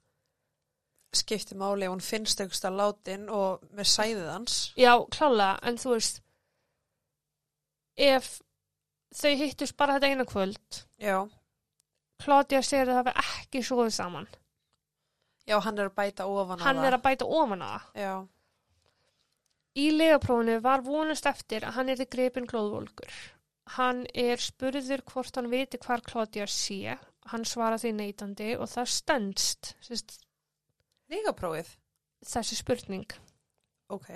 skipti máli ef hún finnst einhversta látin og með sæðið hans. Já, klálega, en þú veist, ef þau hittust bara þetta eina kvöld, Já, Claudia segir að það hafi ekki svoðið saman. já, hann er að bæta ofan á Hann það. er að bæta ofan að það. Já, Í legaprófinu var vonast eftir að hann er þið grepin glóðvolkur. Hann er spurður hvort hann viti hvar Claudia sé. Hann svara því neitandi og það stendst sérst, líkaprófið. þessi spurning. Ok,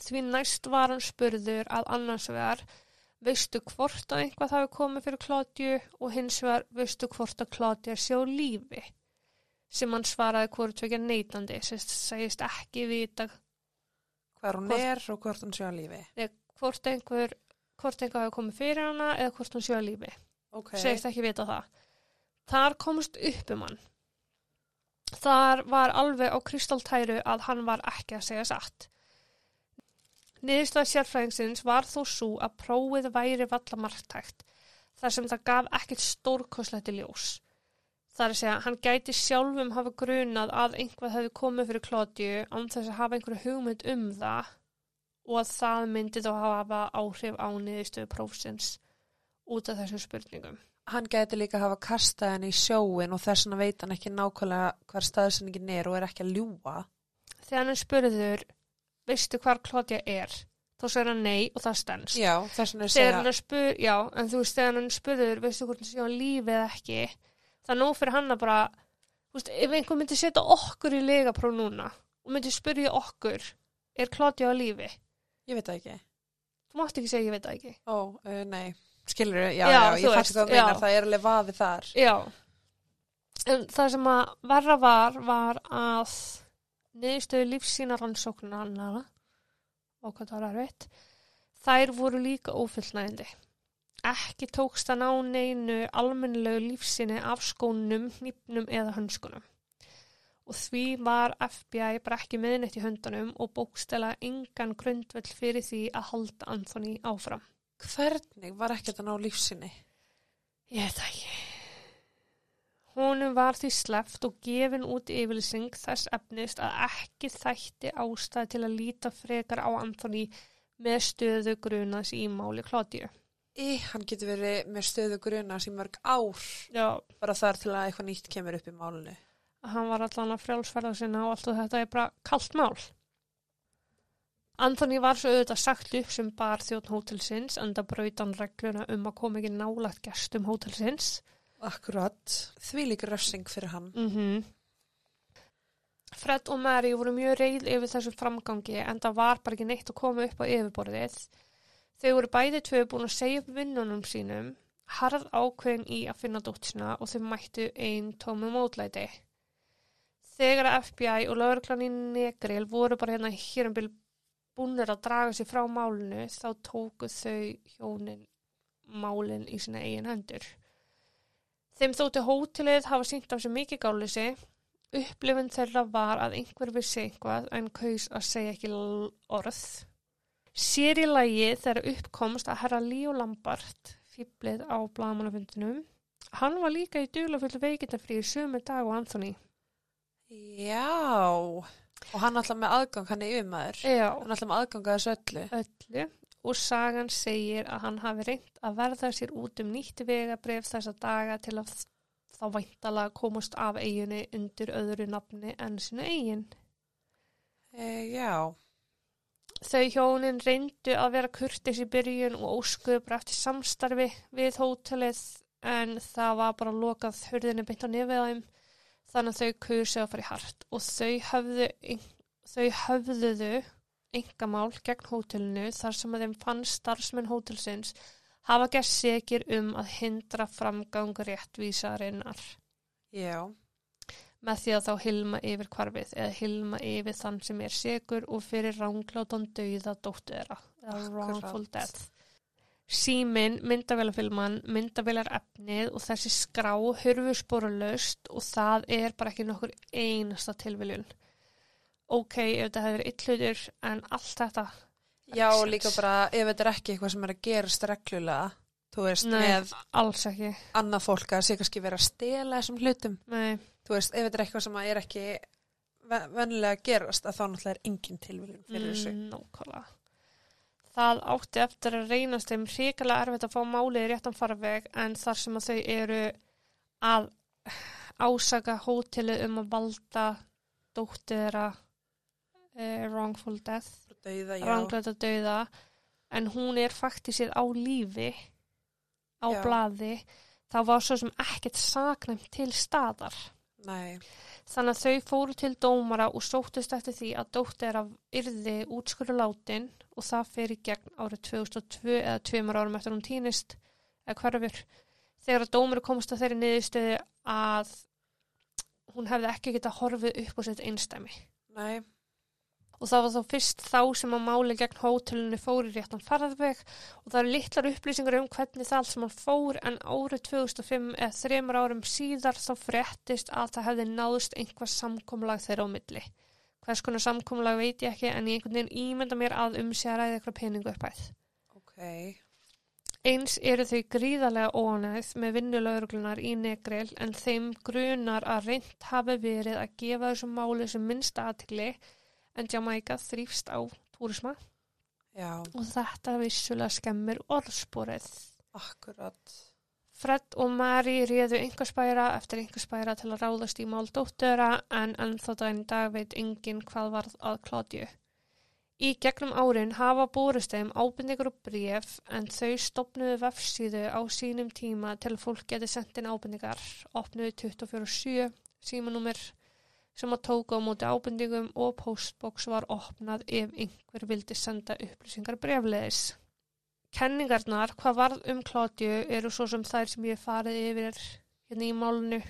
Því næst var hann spurður að annars vegar veistu hvort að eitthvað hafi komið fyrir Kládju og hins vegar veistu hvort að Kládja sé á lífi? Sem hann svaraði hvort tvekja neitandi sérst segist ekki vita hvað hún Hvort- er og hvort hún á lífi. eða hvort einhver hvort einhver hafi komið fyrir hana eða hvort hún á lífi. Ok, segist ekki vita það. Þar komst upp um hann. Þar var alveg á kristaltæru að hann var ekki að segja satt Niðurstaða sérfræðingsins var þó svo að prófið væri valla margtækt þar sem það gaf ekkert stórkosleiti ljós. Það er að segja, hann gæti sjálfum hafa grunað að einhvað hefði komið fyrir Klódiu án þess að hafa einhverju hugmynd um það og að það myndi þá hafa áhrif á niðurstöðu prófsins út af þessum spurningum. Hann gæti líka hafa kastað henni í sjóin og þess vegna veit hann ekki nákvæmlega hver staðsendingin er og er ekki að ljúa. Þegar hann spurður, veistu hvar Klódia er? Þá segir hann nei og það stens. Já, þess vegna að segja, hann spur, já, en þú veist, þegar hann spurður, veistu hvort hann sé á lífi eða ekki, það er nóg fyrir hann að bara, þú veist, ef einhver myndi setja okkur í legapróf núna og myndi spurja okkur, er Klódia á lífi? ég veit það ekki. Þú mátt ekki segja, ég veit það ekki. Ó, uh, nei, skilur já, já, Já, ég þú fætti það meinar, já. það er alveg vaðið þar. Já. En það sem að verra var, var að niðurstöðu lífsýnaransóknar annara, og hvað það var erfitt, þær voru líka ófullnægindi. Ekki tókst að ná neinu almennilegu lífsýni af skónum, hnípnum eða hönskunum. Og því var FBI bara ekki meðnett í höndunum og bókstela engan grundvöld fyrir því að halda Anthony áfram. Hvernig var ekkert að ná lífsinni? Ég veit ekki. Honum var því sleft og gefin út yfirlýsing þess efnist að ekki þætti ástæði til að líta frekar á Anthony með stöðu grunas í máli Klódiu. Í, hann getur verið með stöðu grunas í mörg ár, Já, bara þar til að eitthvað nýtt kemur upp í málunni. hann var allan að frjálsferða sinna og allt og þetta er bara kallt mál. Anthony var svo auðvitað sagt upp sem bar þjótt hótelsins en það braut hann regluna um að koma ekki nálagt gestum hótelsins. Akkurat. Því líka refsing fyrir hann. Mm Fred og Mary voru mjög reyð yfir þessum framgangi en það var bara ekki neitt að koma upp á yfirborðið. Þau voru bæði tvö búin að segja upp vinnunum sínum, harð ákveðin í að finna dóttina og þau mættu einn tómu mótlæti. Þegar FBI og lögreglan í Negril voru bara hérna hér um bil búinir að draga sér frá málinu þá tóku þau hjónin málin í sína eigin hendur. Þeim þótti hótelið hafa sínt af sér mikið gáleysi. Upplifun þeirra var að einhver vissi eitthvað en kaus að segja ekki orð. Sér í lagi þegar uppkomst að herra Líó Lambart, fýblið á blagamannafundinum, hann var líka í duglafullu veikindafríi sömu dag og Anthony. Já. Og hann alltaf með aðgang, hann er yfirmaður. Já, Hann alltaf með aðgang að þessu öllu. öllu. Og sagan segir að hann hafi reynt að verða sér út um nýtt vegabref þessa daga til að þá væntalega komast af eiginni undir öðru nafni en sinu eigin. E, já. Þau hjónin reyndu að vera kurtis í byrjun og óskuðu bara eftir samstarfi við hótelið en það var bara lokað hurðinni beint á þeim þannig að þau kusu að fara í hart og þau höfðu, þau höfðuðu engamál gegn hótelinu þar sem að þeim fann starfsmenn hótelsins hafa gert segir um að hindra framgang réttvísarinnar Já. með því að þá hilma yfir kvarfið eða hilma yfir þann sem er segur og fyrir ránglátan dauða dóttu þeirra eða Akkurat. wrongful death. Símin, myndavélafilman, myndavélar efnið og þessi skrá hurfu sporulaust og það er bara ekki nokkur einasta tilviljun. Ok, ef þetta hefur eitt hlutur en allt þetta Já, og líka bara, ef þetta er ekki eitthvað sem er að gerast reglulega, þú veist, Nei. með alls ekki. annað fólk að sé kannski vera að stela þessum hlutum. Nei, Þú veist, ef þetta er eitthvað sem er ekki ve- venjulega að gerast, að þá náttúrulega er engin tilviljun fyrir þessu. Mm, Nákvæmlega. Það átti eftir að reynast þeim hrikalega erfitt að fá málið í réttan farveg en þar sem að þau eru að ásaka hótelið um að valda dóttir þeirra eh, wrongful death, já. ránglæta dauða en hún er faktisir á lífi á Já. blaði þá var svo sem ekkert saknæmt til staðar. Nei, Þannig að þau fóru til dómara og sóttist eftir því að dóttir af yrði útskuru látin og það fer í gegn árið 2002 eða tveimur árum eftir hún týnist eða hverfur. Þegar að dómari komast að þeirri niðurstöðu að hún hefði ekki getað horfið upp á sitt einstæmi. nei, Og það var þá fyrst þá sem að máli gegn hótelinu fór í réttan farðveg og það eru litlar upplýsingar um hvernig það allt sem hann fór en árið 2005 eða þreymur árum síðar þá fréttist að það hefði náðust einhvað samkomlag þeirra á milli. Hvers konar samkomulag veit ég ekki en ég einhvern veginn ímynda mér að um sé að ræða eitthvað peningu uppæð. Ok. Eins eru þau gríðarlega óanæð með vinnulauruglunar í Negril en þeim grunar að reynd hafi verið að gefa þessum máli sem minnst aðtikli en Jamaica þrýfst á túrisma Já, og þetta vissulega skemmir orðsporið. akkurat. Fred og Mary réðu einhverspæra eftir einhverspæra til að ráðast í mál dóttöra en ennþá í dag veit enginn hvað varð að Klodju. Í gegnum árin hafa búrist þeim ábyrningur og bref en þau stopnuðu vefsíðu á sínum tíma til fólk geti sendt inn ábyrningar, opnuðu 24-7 símanúmer sem að tóka á móti ábyrningum og postbox var opnað ef einhver vildi senda upplýsingar brefleðis. Kenningarnar, hvað varð um Klodju, eru svo sem þær sem ég farið yfir hérna í málunu.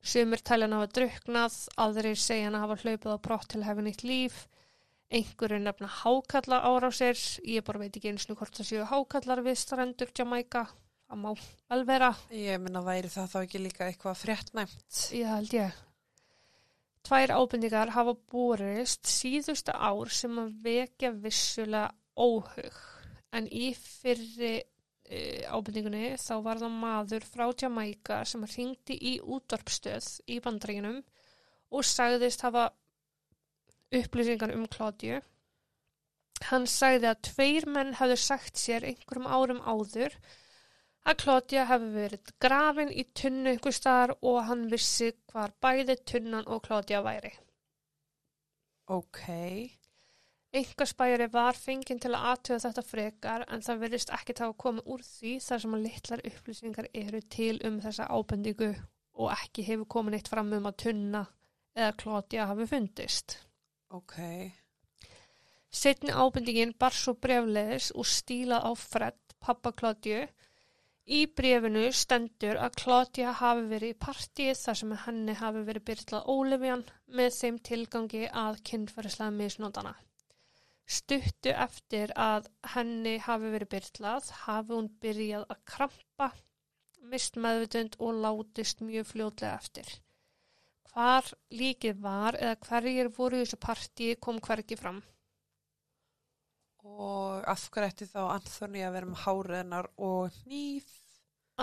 Sumir tæljan hafa druknað, aðrir segja hann að hafa hlaupið á brott til hefa nýtt líf. Einhverju nefna hákalla árásir, ég bara veit ekki eins og hvort það séu hákallar við strandur Jamaica, það má vel vera, Ég minna væri það þá ekki líka eitthvað fréttnæmt. ég held ég. Tvær ábendingar hafa borist síðustu ár sem að vekja vissulega óhug. En í fyrri uh, ábendingunni þá var það maður frá Jamaica sem hringdi í útvarpstöð í bandreikinum og sagðist hafa upplýsingar um Klodju. Hann sagði að tveir menn hafðu sagt sér einhverjum árum áður að Klodja hefði verið grafin í tunnu einhver staðar og hann vissi hvar bæði tunnan og Klodja væri. Ok. Engarspæri var fenginn til að aðtöða þetta frekar en það verðist ekki þá að koma úr því þar sem að litlar upplýsingar eru til um þessa ábendingu og ekki hefur komin eitt fram um að tunna eða Klodja hafi fundist. Ok. Setni ábendingin bar svo brefleðis og stílað á Fred, pappa Klodju. Í brefinu stendur að Klodja hafi verið í partíið þar sem henni hafi verið byrlað Ólefjan með þeim tilgangi að kynferðislega misnótana. Stuttu eftir að henni hafi verið byrlað hafi hún byrjað að krampa, mist meðvutund og látist mjög fljótlega eftir. Hvar líkið var eða hverjir voru í þessu partíi kom hvergi fram. Og af hverju ætti þá Anthony að vera með háriðnar og nýf?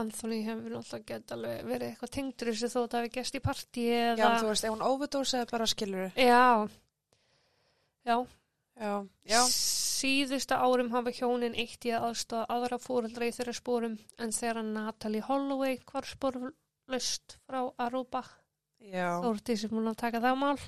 Anthony hefur náttúrulega gett alveg verið eitthvað tengdur þessu þó að það hefði gæst í partíi Já, eða... þú veist, ef hún overdose eða bara skilur Já, já. Já, já. Síðustu árum hafa hjónin eitt í að aðstofa aðra fóreldra í þeirra spórum en þegar Natalie Holloway var spórlust frá Aruba, Já, Þórti sem hún að taka það mál,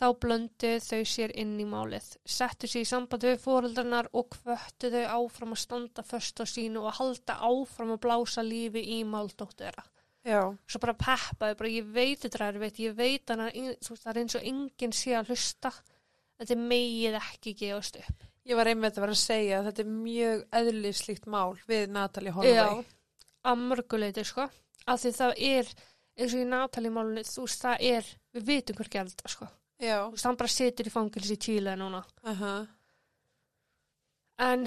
þá blöndu þau sér inn í málið, settu sér í samband við fóreldrarnar og kvöttu þau áfram að standa först á sínu og halda áfram að blása lífi í máldóttu þeirra. já, svo bara peppaði, bara ég veit þetta er erfitt, ég veit hana, þú veist, það er eins og enginn sé að hlusta, þetta megið ekki gefast upp. ég var einmitt að vera að segja að þetta er mjög eðlislíkt mál við Natalie Holloway. að mörguleiti, sko, af því það er, eins og í nátalímálunni, þú veist, það er, við vitum hver það, sko. Já, Þú veist, hann bara situr í fangilsi í Tíla núna. aha, En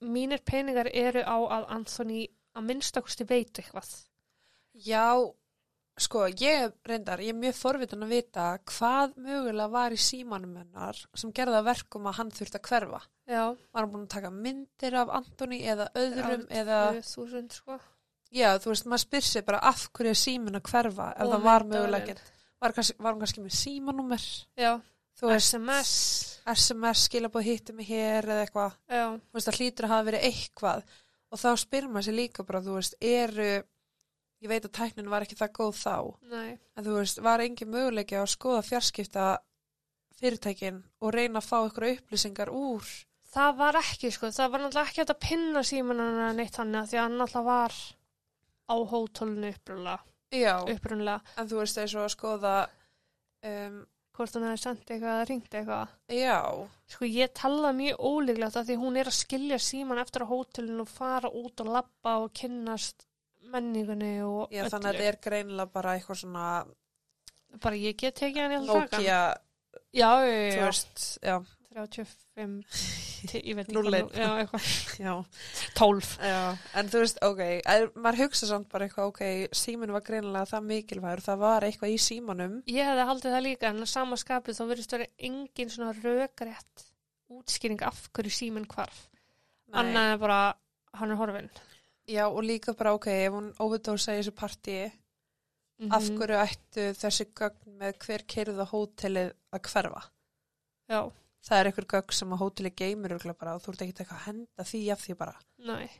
mínir peningar eru á að Anthony að minnstakosti veit eitthvað. já, sko, ég reyndar, ég er mjög forvitin að vita hvað mögulega var í símanum hennar sem gerði að verkum að hann þurfti að hverfa. Já, Var hann búin að taka myndir af Anthony eða öðrum eða, 2000, sko. já, þú veist, maður spyr sér bara af hverju er símin að hverfa ef það var mögulega ekki. Var, var hann kannski með símanúmer? SMS. SMS skilabóð hitti mig hér eða eitthvað. Já, þú veist, það hlýtur að hafa verið eitthvað og þá spyr maður sér líka bara, þú veist, eru ég veit að tæknin var ekki það góð þá nei. en þú veist, var engin möguleiki að skoða fjarskipta fyrirtækin og reyna að fá ykkur upplýsingar úr Það var ekki, sko, það var náttúrulega ekki að pinna símanana neitt hann því að hann náttúrulega var á hótólinu upprunlega, já, upprunlega. en þú veist, og að skoða um, hvort hann hefði sendt eitthvað eða ringt eitthvað. já, Sko, ég talaði mjög ólíklegt að því hún er að skilja síman eftir á hótelinu og fara út og labba og kynnast menningunni og já þannig að þetta er greinilega bara eitthvað svona Bara ég get tekið hann í alltaf Nokia, Já, já, þú já. veist já, 35 til, ég veit ekki Núll hvað einn. nú- já, eitthvað, <laughs> Já, 12 já, en þú veist, ok, er, maður hugsa samt bara eitthvað, ok, síminn var greinilega það mikilvægur, það var eitthvað í símanum. ég hefði haldið það líka en að sama skapið þá verðist vera engin svona rökrétt útskýring af hverju síminn hvarf annað en bara hann er horfinn Já, og líka bara, ok, ef hún overdósa í þessu partíi, Mhm. af hverju ættu þessi gögn með hver keirða hótelið að hverfa? já, Það er einhver gögn sem að hótelið geymir og þú ert ekki að henda því af því bara. nei.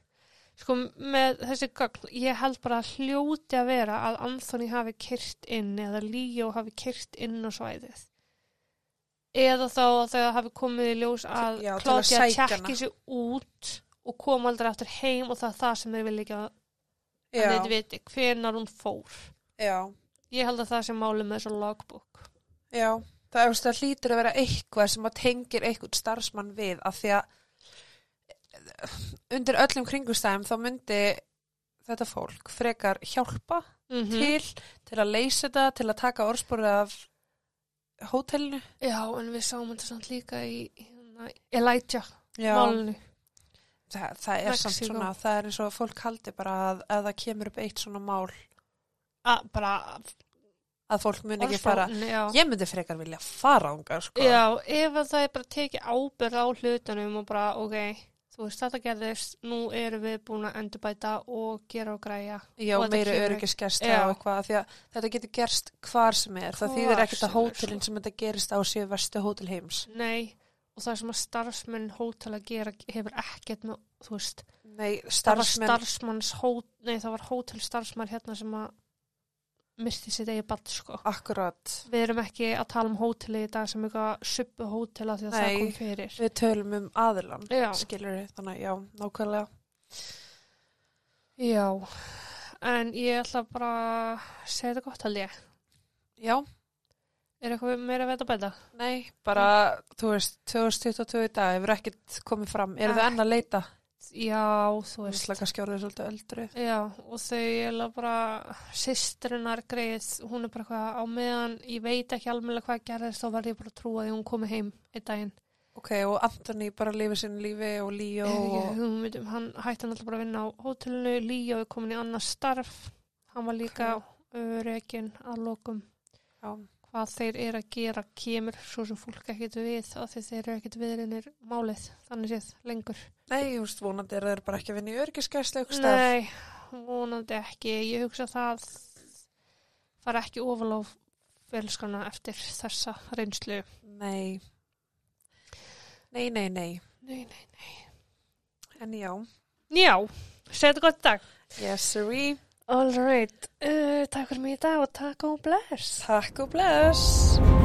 Sko með þessi gögn ég held bara að hljóti að vera að Anthony hafi kyrt inn eða Líó hafi kyrt inn á svæðið. Eða þá að það hafi komið í ljós að til að tjekki sig út og kom aldrei aftur heim og það er það sem þeir vilja ekki að þeir viti hvenar hún fór. Já, ég held að það sem máli með þessu logbook. Já. Það, er, það hlýtur að vera eitthvað sem að tengir einhvern starfsmann við af því að undir öllum kringustæðum þá myndi þetta fólk frekar hjálpa mm til, til að leysa þetta, til að taka orðsporið af hótelinu. já en við sáum þetta samt líka í hérna, Elijah málinu það, það er samt Mexíkó. svona, það er eins og fólk haldi bara að, að það kemur upp eitt svona mál að bara að fólk mun ekki fara. já. Ég myndi frekar vilja fara ángar, sko. já, ef að það er bara tekið ábyrð á hlutunum og bara ok þú veist þetta gerðist, nú erum við búin að endurbæta og gera og græja Já, Og meiri Já. og eitthvað, því að þetta getur gerst hvar sem er. Það Hvar þýðir ekkert að er, hótelin sem þetta gerist á séu verstu hótel heims. nei, og það sem að starfsmenn hótel að gera hefur ekkert með, þú veist Nei, það var starfsmenn, starfsmanns hót, nei það var hótelstarfsmann hérna sem að misti sitt eigi badd sko akkurat, við erum ekki að tala um hóteli í dag sem eitthvað suppu hótela því að það Nei. kom fyrir við tölum um aðilan, já, skilur við, þannig að já, nákvæmlega. já en ég ætla bara að segja þetta gott held ég Já, er eitthvað meira að veta bæta? nei, bara, þú veist, 2022 í dag, hefur ekkert komið fram. Eru þau Ekki. enn að leita? Já, þú veist, slaka skjórið svolítið öldru. já, og þau er bara sýstrinnar greið hún er bara eitthvað á meðan ég veit ekki alveg hvað gerðist þá var ég bara að trúa því hún komið heim einn daginn. Ok, og Anthony bara lifið sinni lífi og Líó hef og... um, hann hætti hann alltaf bara að vinna á hótelinu, Líó er komin í annað starf, hann var líka okay. rekin að lokum. Já, hvað þeir eru að gera kemur svo sem fólk ekkert við af því þeir eru ekkert viðrinir málið þannig séð lengur. nei, þú veist, vonandi er þeir bara ekki að vinna í stað. Nei, vonandi ekki, ég hugsa að það fara ekki ofal á felskana eftir þessa reynslu. Nei. Nei, nei, nei. Nei, nei. En já, Já, segðu gott dag. yes, sirree. All right, uh, takk fyrir mig í dag og takk og bless. Takk og bless.